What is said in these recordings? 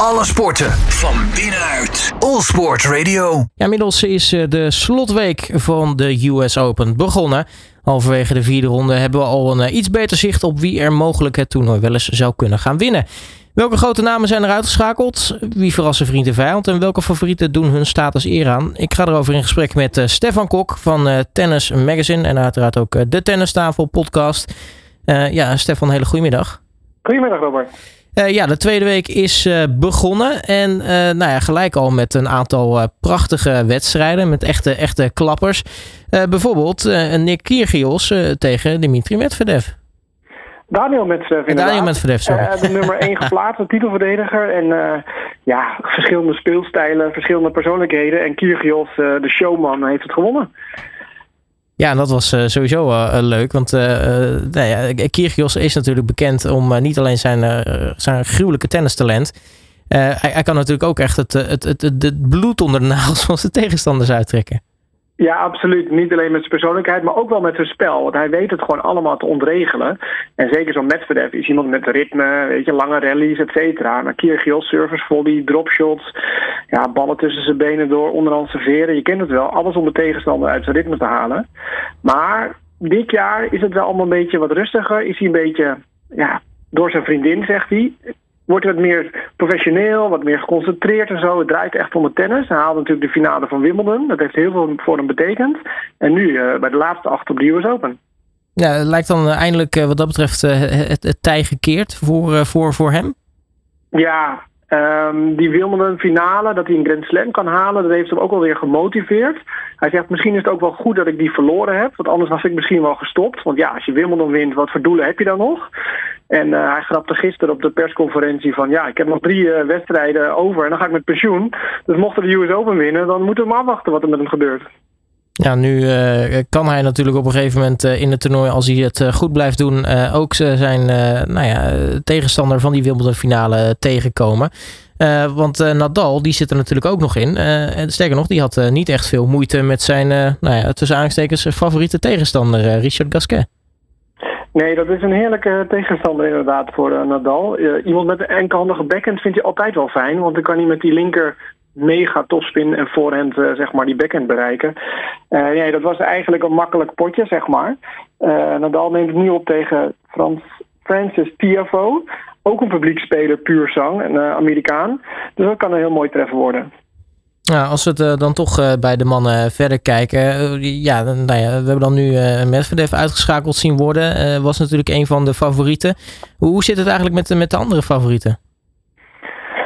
Alle sporten van binnenuit. All Sport Radio. Ja, inmiddels is eh, de slotweek van de US Open begonnen. Halverwege de vierde ronde hebben we al een eh, iets beter zicht op wie er mogelijk het toernooi wel eens zou kunnen gaan winnen. Welke grote namen zijn er uitgeschakeld? Wie verrassen vriend en vijand? En welke favorieten doen hun status eer aan? Ik ga erover in gesprek met uh, Stefan Kok van Tennis Magazine. En uiteraard ook de Tennistafel podcast. ja, Stefan, hele goedemiddag. Goedemiddag, Robert. Ja, de tweede week is begonnen. En nou ja, gelijk al met een aantal prachtige wedstrijden. Met echte, echte klappers. bijvoorbeeld Nick Kyrgios tegen Dimitri Medvedev. Daniel Medvedev inderdaad. Daniel Medvedev, sorry. De nummer 1 geplaatste titelverdediger. En ja, verschillende speelstijlen, verschillende persoonlijkheden. En Kyrgios, de showman, heeft het gewonnen. Ja, en dat was sowieso leuk. Want nou ja, Kyrgios is natuurlijk bekend om niet alleen zijn, zijn gruwelijke tennistalent... Hij, hij, kan natuurlijk ook echt het, het, het, het, bloed onder de nagels van zijn tegenstanders uittrekken. Ja, absoluut. Niet alleen met zijn persoonlijkheid, maar ook wel met zijn spel. Want hij weet het gewoon allemaal te ontregelen. En zeker zo'n Medvedev is iemand met ritme, weet je, lange rallies, et cetera. Maar Kyrgios, service volley, dropshots, ja, ballen tussen zijn benen door, onderhand serveren. Je kent het wel. Alles om de tegenstander uit zijn ritme te halen. Maar dit jaar is het wel allemaal een beetje wat rustiger. Is hij een beetje, ja, door zijn vriendin, zegt hij, wordt wat meer professioneel, wat meer geconcentreerd en zo. Het draait echt om het tennis. Hij haalde natuurlijk de finale van Wimbledon. Dat heeft heel veel voor hem betekend. En nu uh, bij de laatste acht op de US Open. Ja, het lijkt dan eindelijk wat dat betreft het, het tij gekeerd voor, voor, voor hem? Ja, Um, die Wimbledon finale, dat hij een Grand Slam kan halen, dat heeft hem ook wel weer gemotiveerd. Hij zegt, misschien is het ook wel goed dat ik die verloren heb, want anders was ik misschien wel gestopt. Want ja, als je Wimbledon wint, wat voor doelen heb je dan nog? En uh, hij grapte gisteren op de persconferentie van, ja, ik heb nog drie uh, wedstrijden over en dan ga ik met pensioen. Dus mocht hij de US Open winnen, dan moeten we maar afwachten wat er met hem gebeurt. Ja, nu uh, kan hij natuurlijk op een gegeven moment in het toernooi, als hij het goed blijft doen, ook zijn nou ja, tegenstander van die Wimbledon finale tegenkomen. want Nadal, die zit er natuurlijk ook nog in. en sterker nog, die had niet echt veel moeite met zijn, nou ja, tussen aanstekens, favoriete tegenstander, Richard Gasquet. Nee, dat is een heerlijke tegenstander inderdaad voor Nadal. iemand met een enkelhandige backhand vindt hij altijd wel fijn, want dan kan hij met die linker mega topspin en voorhand uh, zeg maar die backhand bereiken. Nee, dat was eigenlijk een makkelijk potje, zeg maar. Nadal neemt het nu op tegen Frans, Francis Tiafo. Ook een publiekspeler, puur zang, een Amerikaan. Dus dat kan een heel mooi treffen worden. Als we het dan toch bij de mannen verder kijken. ja, nou ja, we hebben dan nu Medvedev uitgeschakeld zien worden. was natuurlijk een van de favorieten. Hoe zit het eigenlijk met, met de andere favorieten?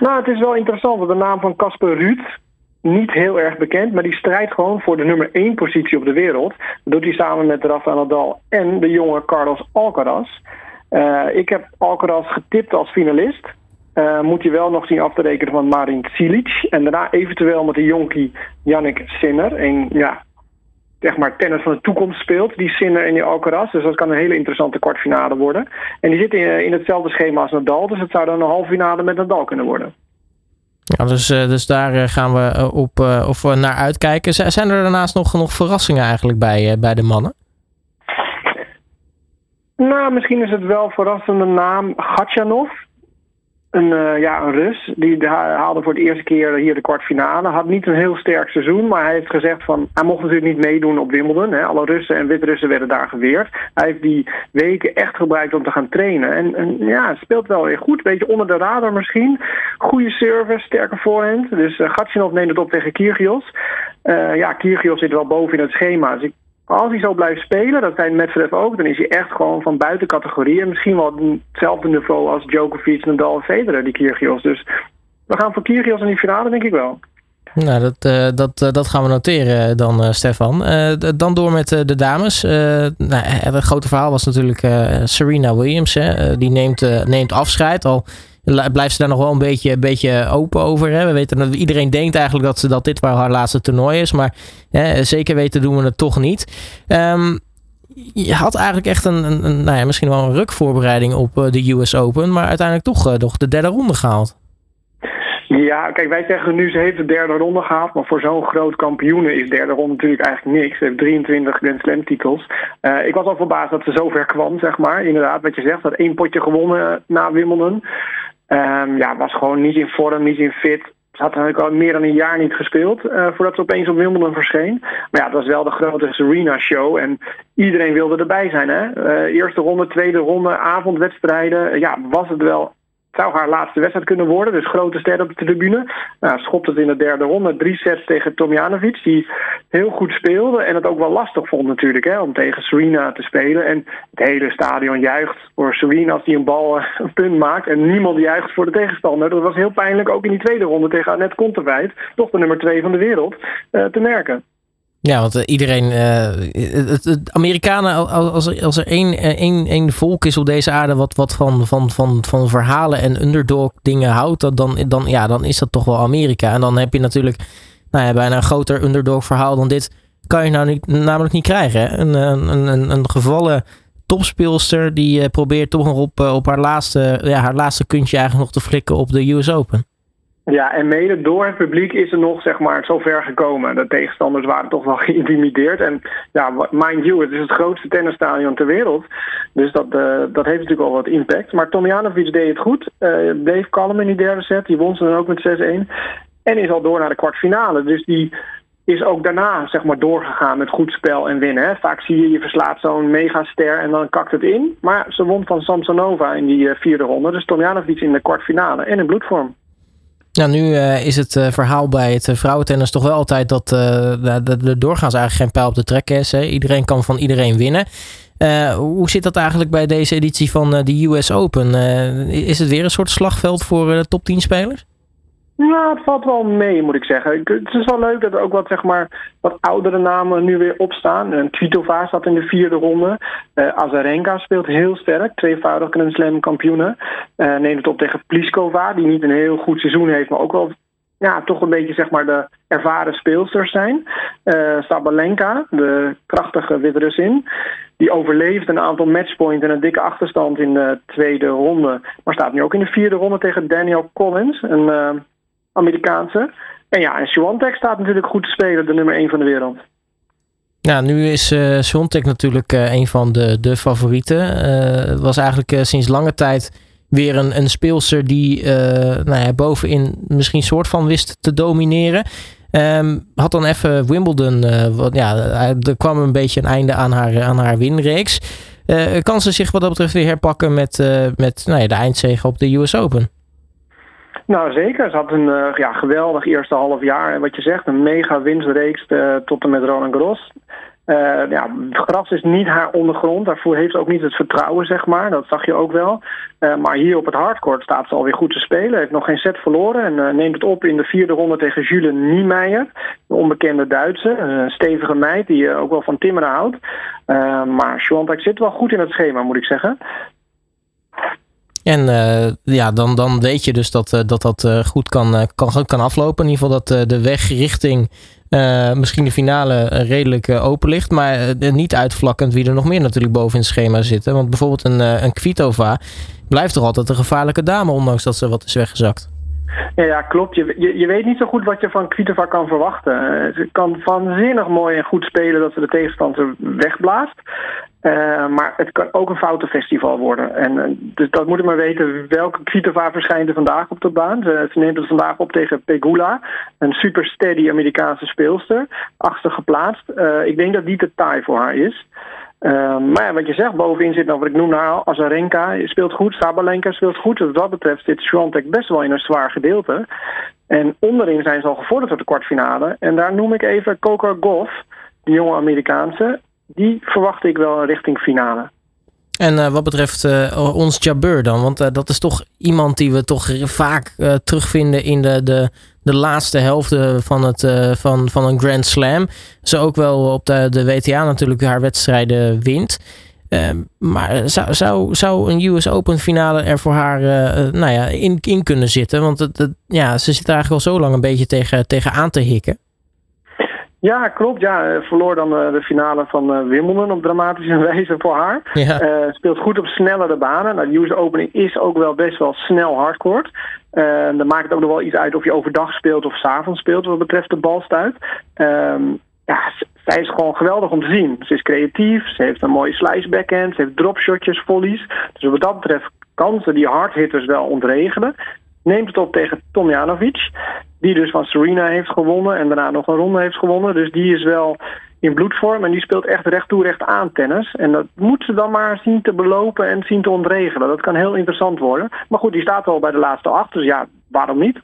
Nou, het is wel interessant, want de naam van Casper Ruud, niet heel erg bekend, maar die strijdt gewoon voor de nummer 1 positie op de wereld. Dat doet hij samen met Rafael Nadal en de jonge Carlos Alcaraz. Ik heb Alcaraz getipt als finalist. Uh, moet je wel nog zien af te rekenen van Marin Cilic. En daarna eventueel met de jonkie Yannick Sinner. En ja, zeg maar, tennis van de toekomst speelt. Die Sinner en die Alcaraz. Dus dat kan een hele interessante kwartfinale worden. En die zitten in, in hetzelfde schema als Nadal. Dus het zou dan een halve finale met Nadal kunnen worden. Ja, dus, eh, dus daar eh, gaan we eh, op of naar uitkijken. Zijn er daarnaast nog, nog verrassingen eigenlijk bij, bij de mannen? Nou, misschien is het wel verrassende naam Gatjanov een, uh, ja, een Rus. Die haalde voor de eerste keer hier de kwartfinale. Had niet een heel sterk seizoen, maar hij heeft gezegd van... Hij mocht natuurlijk niet meedoen op Wimbledon. Hè. Alle Russen en Wit-Russen werden daar geweerd. Hij heeft die weken echt gebruikt om te gaan trainen. En, en ja, speelt wel weer goed. Beetje onder de radar misschien. Goede service, sterke voorhand. Dus uh, Gatsinov neemt het op tegen Kyrgios. Uh, ja, Kyrgios zit wel boven in het schema. Dus ik als hij zo blijft spelen, dat zijn Medvedev ook, dan is hij echt gewoon van buiten categorieën. Misschien wel hetzelfde niveau als Djokovic, Nadal en Federer, die Kyrgios. Dus we gaan voor Kyrgios in die finale, denk ik wel. Nou, dat, uh, dat, uh, dat gaan we noteren dan, uh, Stefan. dan door met de dames. nou, het grote verhaal was natuurlijk Serena Williams. Hè? die neemt, neemt afscheid. Al blijft ze daar nog wel een beetje, een beetje open over. Hè? We weten dat iedereen denkt eigenlijk dat, ze, dat dit haar laatste toernooi is. Maar hè, zeker weten doen we het toch niet. Um, je had eigenlijk echt een, een, nou ja, misschien wel een rukvoorbereiding op de US Open. Maar uiteindelijk toch nog de derde ronde gehaald. Ja, kijk, wij zeggen nu ze heeft de derde ronde gehaald. Maar voor zo'n groot kampioen is derde ronde natuurlijk eigenlijk niks. Ze heeft 23 Grand Slam titels. Uh, ik was al verbaasd dat ze zover kwam, zeg maar. Inderdaad, wat je zegt, dat één potje gewonnen na Wimbledon. Um, ja, was gewoon niet in vorm, niet in fit. Ze had eigenlijk al meer dan een jaar niet gespeeld uh, voordat ze opeens op Wimbledon verscheen. Maar ja, het was wel de grote Serena-show en iedereen wilde erbij zijn. Hè? Uh, eerste ronde, tweede ronde, avondwedstrijden. Ja, was het wel zou haar laatste wedstrijd kunnen worden. Dus grote ster op de tribune. Nou, schopt het in de derde ronde. Drie sets tegen Tomjanovic. Die heel goed speelde. En het ook wel lastig vond natuurlijk. Hè, om tegen Serena te spelen. En het hele stadion juicht voor Serena als die een bal eh, een punt maakt. En niemand juicht voor de tegenstander. Dat was heel pijnlijk ook in die tweede ronde tegen Annette Kontaveit. Toch de nummer twee van de wereld. Uh, te merken. Ja, want uh, iedereen. Uh, het, Amerikanen, als, als er één, één, één volk is op deze aarde. wat, wat van, van, van, van verhalen en underdog dingen houdt. dan, dan, ja, dan is dat toch wel Amerika. En dan heb je natuurlijk. Nou ja, bijna een groter underdog verhaal dan dit. kan je nou niet, namelijk niet krijgen. Een, een, een, een gevallen topspeelster. die probeert toch nog op, op haar, laatste, ja, haar laatste kuntje eigenlijk nog te flikken op de US Open. Ja, en mede door het publiek is er nog zeg maar, zo ver gekomen. De tegenstanders waren toch wel geïntimideerd. En ja, mind you, het is het grootste tennisstadion ter wereld. Dus dat, uh, dat heeft natuurlijk wel wat impact. Maar Tomjanovic deed het goed. Uh, bleef kalm in die derde set. Die won ze dan ook met 6-1. En is al door naar de kwartfinale. Dus die is ook daarna zeg maar, doorgegaan met goed spel en winnen. Hè. Vaak zie je, je verslaat zo'n megaster en dan kakt het in. Maar ze won van Samsonova in die uh, vierde ronde. Dus Tomjanovic in de kwartfinale en in bloedvorm. Nou, nu uh, is het uh, verhaal bij het vrouwentennis toch wel altijd dat de doorgaans eigenlijk geen pijl op de trek is. Hè? Iedereen kan van iedereen winnen. hoe zit dat eigenlijk bij deze editie van de US Open? is het weer een soort slagveld voor top 10 spelers? Nou, het valt wel mee, moet ik zeggen. Het is wel leuk dat er ook wat, zeg maar, wat oudere namen nu weer opstaan. Kvitova staat in de vierde ronde. Uh, Azarenka speelt heel sterk, tweevoudig Grand Slam kampioene. Uh, neemt het op tegen Pliskova, die niet een heel goed seizoen heeft, maar ook wel ja, toch een beetje zeg maar, de ervaren speelsters zijn. Sabalenka, de krachtige Wit-Russin, die overleeft een aantal matchpoints en een dikke achterstand in de tweede ronde. Maar staat nu ook in de vierde ronde tegen Daniel Collins, een Amerikaanse. En ja, en Swiatek staat natuurlijk goed te spelen, de nummer 1 van de wereld. Ja, nu is uh, natuurlijk uh, een van de, de favorieten. Het was eigenlijk sinds lange tijd weer een, een speelster die nou ja, bovenin misschien soort van wist te domineren. Um, had dan even Wimbledon, wat, ja, er kwam een beetje een einde aan haar, aan haar winreeks. kan ze zich wat dat betreft weer herpakken met, met nou ja, de eindzege op de US Open? Nou, zeker. Ze had een uh, ja, geweldig eerste half jaar. En wat je zegt, een mega winstreeks uh, tot en met Roland Garros. Uh, ja, gras is niet haar ondergrond. Daarvoor heeft ze ook niet het vertrouwen, zeg maar. Dat zag je ook wel. maar hier op het hardcourt staat ze alweer goed te spelen. Heeft nog geen set verloren. En neemt het op in de vierde ronde tegen Jules Niemeyer. Een onbekende Duitse. Een stevige meid die ook wel van timmeren houdt. maar Schwantek zit wel goed in het schema, moet ik zeggen. En uh, ja, dan, dan weet je dus dat uh, dat, dat uh, goed kan, kan, kan aflopen. In ieder geval dat de weg richting misschien de finale redelijk open ligt. Maar niet uitvlakkend wie er nog meer natuurlijk boven in het schema zitten. Want bijvoorbeeld een, een Kvitova blijft toch altijd een gevaarlijke dame, ondanks dat ze wat is weggezakt. Ja, ja klopt. Je, je, je, weet niet zo goed wat je van Kvitova kan verwachten. Ze kan waanzinnig mooi en goed spelen dat ze de tegenstander wegblaast. Uh, maar het kan ook een foutenfestival worden. En, uh, dus dat moet ik maar weten. Welke Kvitova verschijnt er vandaag op de baan? Ze, neemt het vandaag op tegen Pegula. Een super steady Amerikaanse speelster. Achter geplaatst. Uh, ik denk dat die te taai voor haar is. maar ja, wat je zegt, bovenin zit nog wat ik noem nou Azarenka speelt goed. Sabalenka speelt goed. Wat dat betreft zit Swiatek best wel in een zwaar gedeelte. En onderin zijn ze al gevorderd tot de kwartfinale. En daar noem ik even Coco Goff, die jonge Amerikaanse die verwacht ik wel richting finale. En uh, wat betreft uh, ons Jabeur dan? Want uh, dat is toch iemand die we toch vaak terugvinden in de, de, de laatste helft van, het, van, van een Grand Slam. Ze ook wel op de, de WTA natuurlijk haar wedstrijden wint. Ehm, maar zou, zou, zou een US Open finale er voor haar nou ja, in, in kunnen zitten? Want het, ja, ze zit er eigenlijk al zo lang een beetje tegen, tegen aan te hikken. Ja, klopt. Ja, eh, verloor dan uh, de finale van uh, Wimbledon op dramatische wijze voor haar. Ja. Uh, speelt goed op snellere banen. Nou, de US Opening is ook wel best wel snel hardcourt. dan maakt het ook nog wel iets uit of je overdag speelt of s avonds speelt wat betreft de balstuit. Ehm, ja, zij is gewoon geweldig om te zien. Ze is creatief, ze heeft een mooie slice backhand, ze heeft dropshotjes, volleys. Dus wat dat betreft kansen die hardhitters wel ontregelen. Neemt het op tegen Tomjanovic, die dus van Serena heeft gewonnen en daarna nog een ronde heeft gewonnen. Dus die is wel in bloedvorm en die speelt echt recht toe recht aan tennis. En dat moet ze dan maar zien te belopen en zien te ontregelen. Dat kan heel interessant worden. Maar goed, die staat al bij de laatste acht, dus ja, waarom niet?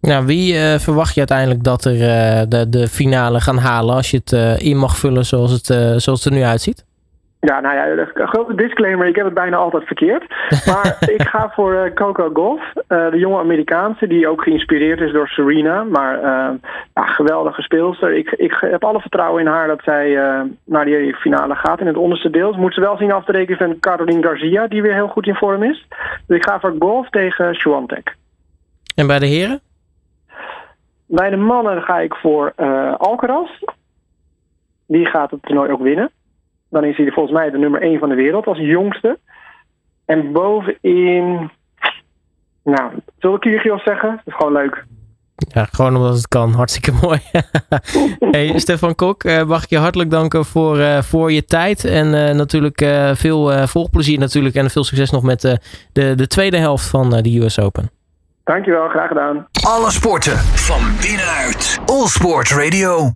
Nou, wie uh, verwacht je uiteindelijk dat er uh, de, de finale gaan halen als je het uh, in mag vullen zoals het, zoals het er nu uitziet? Ja, nou ja, een grote disclaimer. Ik heb het bijna altijd verkeerd. Maar ik ga voor uh, Coco Golf. Uh, de jonge Amerikaanse, die ook geïnspireerd is door Serena. Maar uh, ja, geweldige speelster. Ik, ik heb alle vertrouwen in haar dat zij naar die finale gaat in het onderste deel. Moet ze wel zien af te rekenen van Caroline Garcia, die weer heel goed in vorm is. Dus ik ga voor Golf tegen Swantek. En bij de heren? Bij de mannen ga ik voor Alcaraz. Die gaat het toernooi ook winnen. Dan is hij volgens mij de nummer 1 van de wereld als jongste. En bovenin. Nou, zullen we Kyrgios zeggen? Dat is gewoon leuk. Ja, gewoon omdat het kan. Hartstikke mooi. hey, Stefan Kok, mag ik je hartelijk danken voor, uh, voor je tijd. En uh, natuurlijk uh, veel volgplezier natuurlijk. En veel succes nog met de, de tweede helft van de US Open. Dankjewel, graag gedaan. Alle sporten van binnenuit. All Sport Radio.